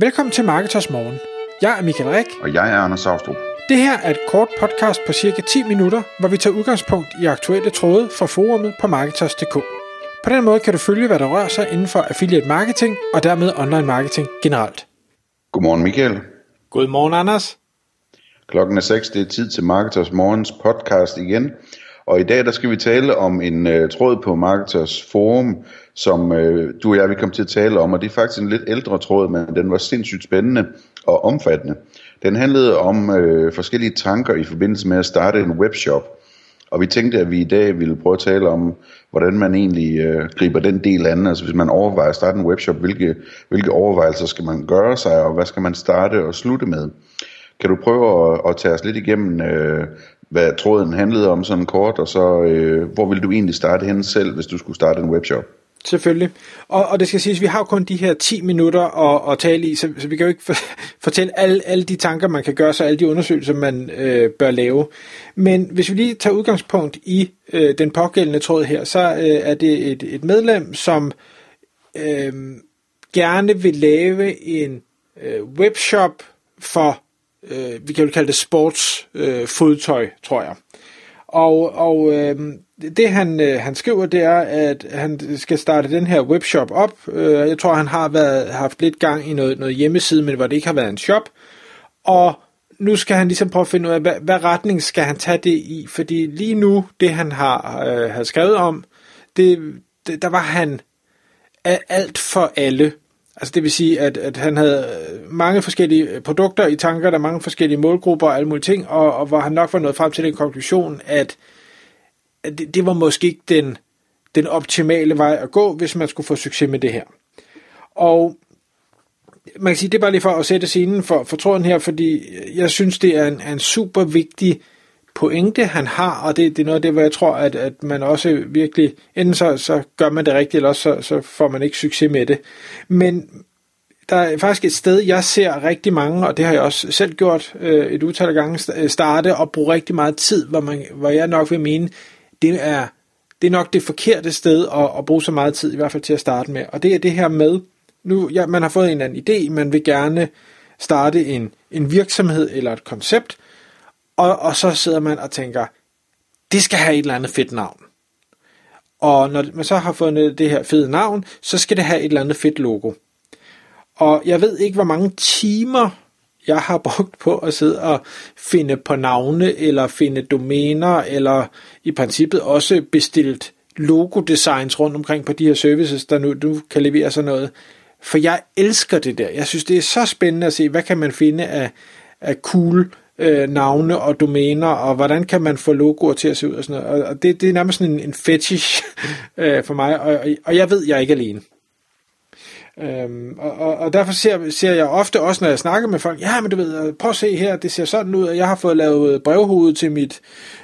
Velkommen til Marketers Morgen. Jeg er Michael Rik. Og jeg er Anders Saustrup. Det her er et kort podcast på cirka 10 minutter, hvor vi tager udgangspunkt i aktuelle tråde fra forumet på Marketers.dk. På den måde kan du følge, hvad der rører sig inden for affiliate marketing og dermed online marketing generelt. Godmorgen Michael. Godmorgen Anders. Klokken er 6, det er tid til Marketers Morgens podcast igen. Og i dag der skal vi tale om en uh, tråd på Marketers Forum, som øh, du og jeg vil komme til at tale om. Og det er faktisk en lidt ældre tråd, men den var sindssygt spændende og omfattende. Den handlede om øh, forskellige tanker i forbindelse med at starte en webshop. Og vi tænkte, at vi i dag ville prøve at tale om, hvordan man egentlig øh, griber den del an. Altså hvis man overvejer at starte en webshop, hvilke, hvilke overvejelser skal man gøre sig, og hvad skal man starte og slutte med. Kan du prøve at, at tage os lidt igennem, øh, hvad tråden handlede om sådan kort, og så øh, hvor vil du egentlig starte hen selv, hvis du skulle starte en webshop? Selvfølgelig. Og, og det skal siges, at vi har kun de her 10 minutter at, at tale i, så, så vi kan jo ikke for, fortælle alle, alle de tanker, man kan gøre sig, alle de undersøgelser, man øh, bør lave. Men hvis vi lige tager udgangspunkt i øh, den pågældende tråd her, så øh, er det et, et medlem, som øh, gerne vil lave en øh, webshop for, øh, vi kan jo kalde det sports øh, fodtøj, tror jeg. Og, og øh, det han, øh, han skriver, det er, at han skal starte den her webshop op. Øh, jeg tror, han har været, haft lidt gang i noget, noget hjemmeside, men hvor det ikke har været en shop. Og nu skal han ligesom prøve at finde ud af, hvad, hvad retning skal han tage det i? Fordi lige nu, det han har, øh, har skrevet om, det, det, der var han alt for alle. Altså det vil sige, at, at han havde øh, mange forskellige øh, produkter i tanker, der mange forskellige målgrupper og alle mulige ting, og, og hvor han nok var nået frem til den konklusion, at, at det, det var måske ikke den, den optimale vej at gå, hvis man skulle få succes med det her. Og man kan sige, det er bare lige for at sætte scenen for, for tråden her, fordi jeg synes, det er en, en super vigtig pointe, han har, og det, det er noget af det, hvor jeg tror, at, at man også virkelig, enten så, så gør man det rigtigt, eller også så, så får man ikke succes med det. Men der er faktisk et sted, jeg ser rigtig mange, og det har jeg også selv gjort øh, et utal af gange, starte og bruge rigtig meget tid, hvor, man, hvor jeg nok vil mene, det er, det er nok det forkerte sted at, at bruge så meget tid, i hvert fald til at starte med. Og det er det her med, nu ja, man har fået en eller anden idé, man vil gerne starte en, en virksomhed eller et koncept, og, og så sidder man og tænker, det skal have et eller andet fedt navn. Og når man så har fundet det her fede navn, så skal det have et eller andet fedt logo. Og jeg ved ikke, hvor mange timer jeg har brugt på at sidde og finde på navne, eller finde domæner, eller i princippet også bestilt logodesigns rundt omkring på de her services, der nu, nu kan levere sådan noget. For jeg elsker det der. Jeg synes, det er så spændende at se, hvad kan man finde af, af cool øh, navne og domæner, og hvordan kan man få logoer til at se ud og sådan noget. Og det, det er nærmest sådan en, en fetish øh, for mig, og, og jeg ved, jeg er ikke alene. Øhm, og, og, og derfor ser, ser jeg ofte også, når jeg snakker med folk, ja, men du ved, øh, prøv at se her, det ser sådan ud, og jeg har fået lavet øh, brevhovedet til mit,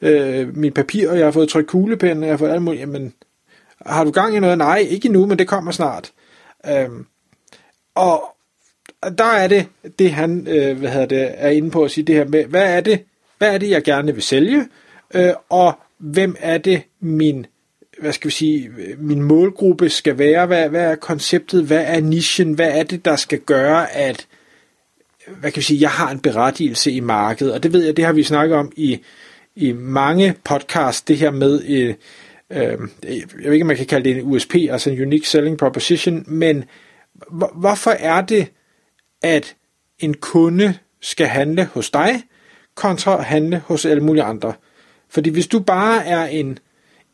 øh, mit papir, og jeg har fået trykt kuglepen, og jeg har fået alt muligt, jamen, har du gang i noget? Nej, ikke endnu, men det kommer snart. Øhm, og der er det, det han øh, hvad hedder det, er inde på at sige det her med, hvad er det, hvad er det jeg gerne vil sælge, øh, og hvem er det min hvad skal vi sige, min målgruppe skal være, hvad, hvad er konceptet, hvad er nichen, hvad er det, der skal gøre, at hvad kan vi sige, jeg har en berettigelse i markedet, og det ved jeg, det har vi snakket om i, i mange podcasts, det her med, øh, øh, jeg ved ikke, om man kan kalde det en USP, altså en Unique Selling Proposition, men hvorfor er det, at en kunde skal handle hos dig, kontra handle hos alle mulige andre? Fordi hvis du bare er en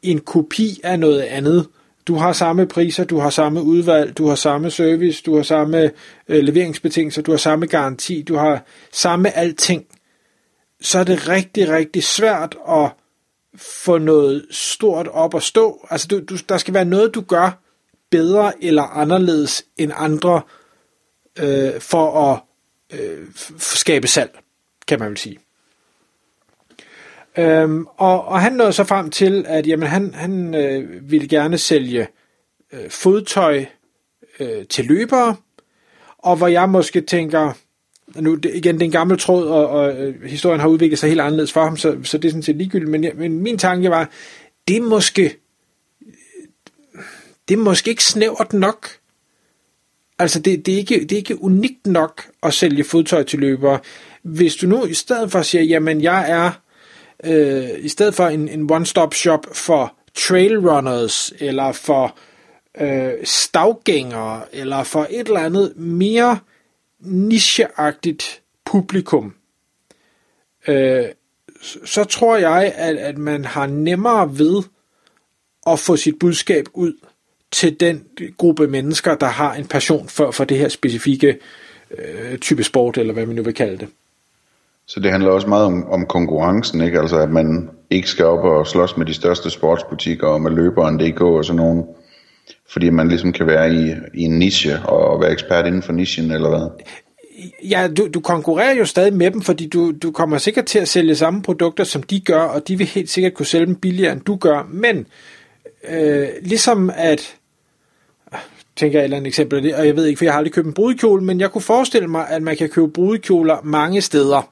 en kopi af noget andet. Du har samme priser, du har samme udvalg, du har samme service, du har samme øh, leveringsbetingelser, du har samme garanti, du har samme alting. Så er det rigtig, rigtig svært at få noget stort op at stå. Altså du, du, der skal være noget, du gør bedre eller anderledes end andre øh, for at øh, skabe salg, kan man vel sige. Øhm, og, og han nåede så frem til, at jamen, han, han øh, ville gerne sælge øh, fodtøj øh, til løbere, og hvor jeg måske tænker, nu det, igen, det er en gammel tråd, og, og øh, historien har udviklet sig helt anderledes for ham, så, så det er sådan set ligegyldigt, men, men min tanke var, det er måske, det er måske ikke snævert nok. Altså, det, det, er ikke, det er ikke unikt nok at sælge fodtøj til løbere. Hvis du nu i stedet for siger, jamen jeg er øh, i stedet for en, en one-stop shop for trailrunners, eller for øh, stavgængere, eller for et eller andet mere nicheagtigt publikum, øh, så tror jeg, at, at man har nemmere ved at få sit budskab ud til den gruppe mennesker, der har en passion for, for det her specifikke øh, type sport, eller hvad man nu vil kalde det. Så det handler også meget om, om konkurrencen, ikke? Altså at man ikke skal op og slås med de største sportsbutikker og med løberen DK og sådan nogen. Fordi man ligesom kan være i, i en niche og være ekspert inden for nichen, eller hvad? Ja, du, du konkurrerer jo stadig med dem, fordi du, du kommer sikkert til at sælge samme produkter, som de gør, og de vil helt sikkert kunne sælge dem billigere, end du gør. Men øh, ligesom at tænker jeg et eller andet eksempel, og jeg ved ikke, for jeg har aldrig købt en brudekjole, men jeg kunne forestille mig, at man kan købe brudekjoler mange steder.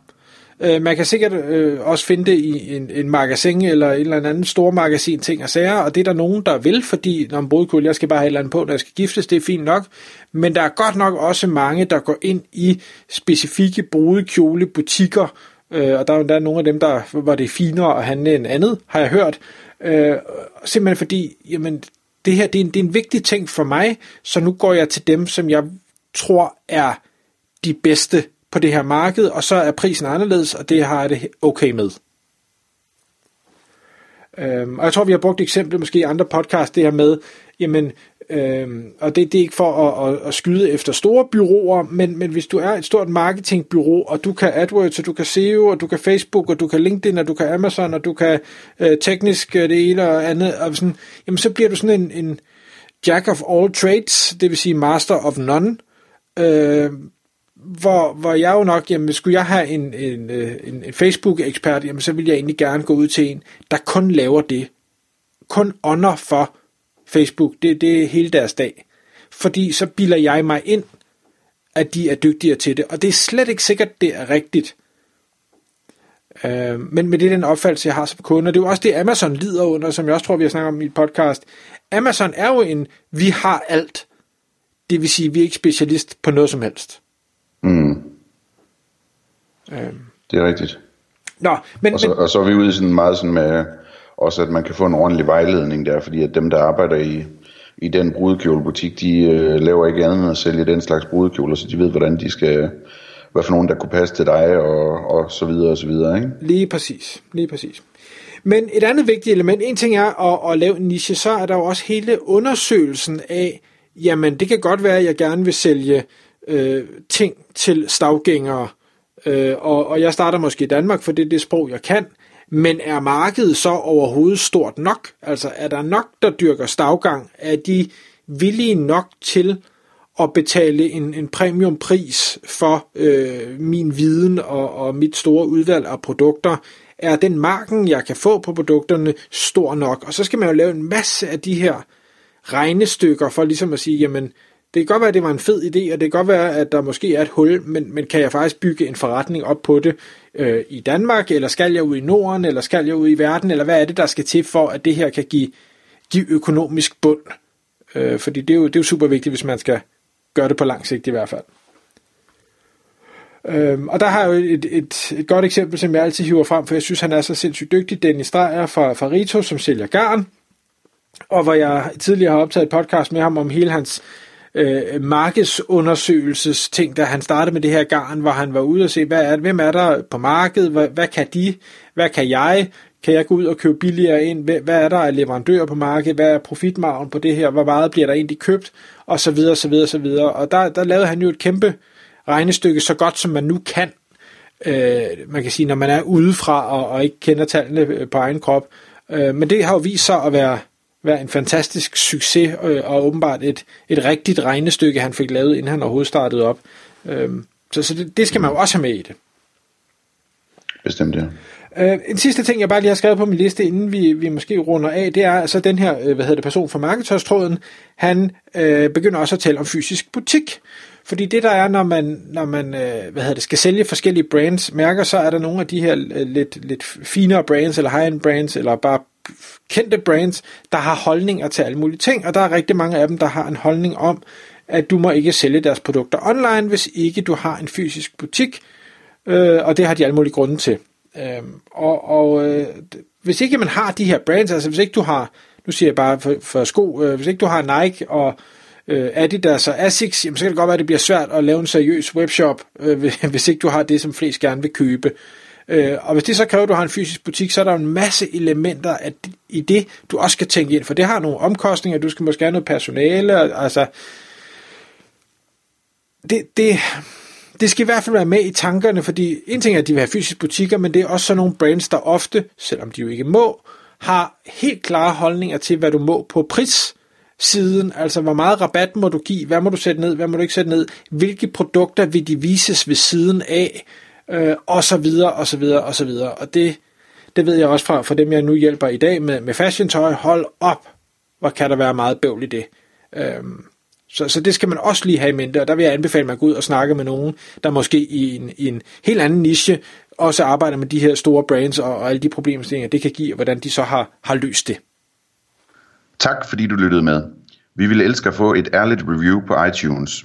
Øh, man kan sikkert øh, også finde det i en, en magasin eller en eller anden stor magasin ting og sager, og det er der nogen, der vil, fordi når en brudekjole, jeg skal bare have et eller andet på, når jeg skal giftes, det er fint nok. Men der er godt nok også mange, der går ind i specifikke brudekjolebutikker, øh, og der er jo der nogle af dem, der var det finere at handle end andet, har jeg hørt. Øh, simpelthen fordi, jamen, det her det er, en, det er en vigtig ting for mig, så nu går jeg til dem, som jeg tror er de bedste på det her marked, og så er prisen anderledes, og det har jeg det okay med. Øhm, og jeg tror, vi har brugt eksempler måske i andre podcasts, det her med, jamen, øhm, og det, det er ikke for at, at, at skyde efter store byråer, men, men hvis du er et stort marketingbyrå, og du kan AdWords, og du kan SEO, og du kan Facebook, og du kan LinkedIn, og du kan Amazon, og du kan øh, teknisk øh, det ene og andet, og sådan, jamen så bliver du sådan en, en jack of all trades, det vil sige master of none, øh, hvor, hvor jeg jo nok, jamen skulle jeg have en, en, øh, en, en Facebook-ekspert, jamen så vil jeg egentlig gerne gå ud til en, der kun laver det. Kun ånder for Facebook. Det, det er hele deres dag. Fordi så bilder jeg mig ind, at de er dygtigere til det. Og det er slet ikke sikkert, det er rigtigt. Øh, men med det er den opfattelse, jeg har som kunde. Og det er jo også det, Amazon lider under, som jeg også tror, vi har snakket om i et podcast. Amazon er jo en, vi har alt. Det vil sige, vi er ikke specialist på noget som helst. Øhm. Det er rigtigt. Nå, men, og, så, men, og så er vi ude i sådan meget sådan med, også at man kan få en ordentlig vejledning der, fordi at dem, der arbejder i, i den brudekjolebutik, de øh, laver ikke andet end at sælge den slags brudekjoler, så de ved, hvordan de skal, hvad for nogen, der kunne passe til dig, og, og så videre, og så videre, ikke? Lige præcis, lige præcis. Men et andet vigtigt element, en ting er at, at lave en niche, så er der jo også hele undersøgelsen af, jamen det kan godt være, at jeg gerne vil sælge øh, ting til stavgængere, øh, og, og jeg starter måske i Danmark, for det er det sprog, jeg kan, men er markedet så overhovedet stort nok? Altså er der nok, der dyrker stavgang? Er de villige nok til at betale en, en premiumpris for øh, min viden og, og mit store udvalg af produkter? Er den marken, jeg kan få på produkterne, stor nok? Og så skal man jo lave en masse af de her regnestykker for ligesom at sige, jamen, det kan godt være, at det var en fed idé, og det kan godt være, at der måske er et hul, men, men kan jeg faktisk bygge en forretning op på det øh, i Danmark, eller skal jeg ud i Norden, eller skal jeg ud i verden, eller hvad er det, der skal til for, at det her kan give, give økonomisk bund? Øh, fordi det er, jo, det er jo super vigtigt, hvis man skal gøre det på lang sigt i hvert fald. Øhm, og der har jeg jo et, et, et godt eksempel, som jeg altid hiver frem, for jeg synes, han er så sindssygt dygtig. Dennis Dreyer fra, fra Rito, som sælger garn, og hvor jeg tidligere har optaget et podcast med ham om hele hans øh, markedsundersøgelses ting, da han startede med det her garn, hvor han var ude og se, hvad er, hvem er der på markedet, hvad, hvad kan de, hvad kan jeg, kan jeg gå ud og købe billigere ind, hvad, hvad er der af leverandører på markedet, hvad er profitmargen på det her, hvor meget bliver der egentlig købt, og så videre, så videre, så videre. Og der, der lavede han jo et kæmpe regnestykke, så godt som man nu kan, øh, man kan sige, når man er udefra og, og ikke kender tallene på egen krop. Øh, men det har jo vist sig at være være en fantastisk succes, øh, og åbenbart et, et rigtigt regnestykke, han fik lavet, inden han overhovedet startede op. Øhm, så så det, det skal man jo også have med i det. Bestemt, ja. Øh, en sidste ting, jeg bare lige har skrevet på min liste, inden vi, vi måske runder af, det er altså den her, øh, hvad hedder det, person fra marketørstråden, han øh, begynder også at tale om fysisk butik. Fordi det der er, når man, når man øh, hvad hedder det, skal sælge forskellige brands, mærker, så er der nogle af de her øh, lidt, lidt finere brands, eller high-end brands, eller bare kendte brands, der har holdninger til alle mulige ting, og der er rigtig mange af dem, der har en holdning om, at du må ikke sælge deres produkter online, hvis ikke du har en fysisk butik, øh, og det har de alle mulige grunde til. Øh, og og øh, hvis ikke man har de her brands, altså hvis ikke du har, nu siger jeg bare for, for sko, øh, hvis ikke du har Nike og øh, Adidas og Asics, jamen, så kan det godt være, at det bliver svært at lave en seriøs webshop, øh, hvis ikke du har det, som flest gerne vil købe. Øh, og hvis det så kræver, at du har en fysisk butik, så er der en masse elementer at, i det, du også skal tænke ind, for det har nogle omkostninger, du skal måske have noget personale, altså det, det, det skal i hvert fald være med i tankerne, fordi en ting er, at de vil have fysiske butikker, men det er også sådan nogle brands, der ofte, selvom de jo ikke må, har helt klare holdninger til, hvad du må på pris siden, altså hvor meget rabat må du give, hvad må du sætte ned, hvad må du ikke sætte ned, hvilke produkter vil de vises ved siden af, øh, og så videre, og så videre, og så videre. Og det, det ved jeg også fra, fra dem, jeg nu hjælper i dag med, med fashion-tøj. Hold op, hvor kan der være meget bøvl i det. Øhm, så, så det skal man også lige have i mente, og der vil jeg anbefale mig at gå ud og snakke med nogen, der måske i en, i en helt anden niche også arbejder med de her store brands og, og alle de problemstillinger, det kan give, og hvordan de så har, har løst det. Tak fordi du lyttede med. Vi ville elske at få et ærligt review på iTunes.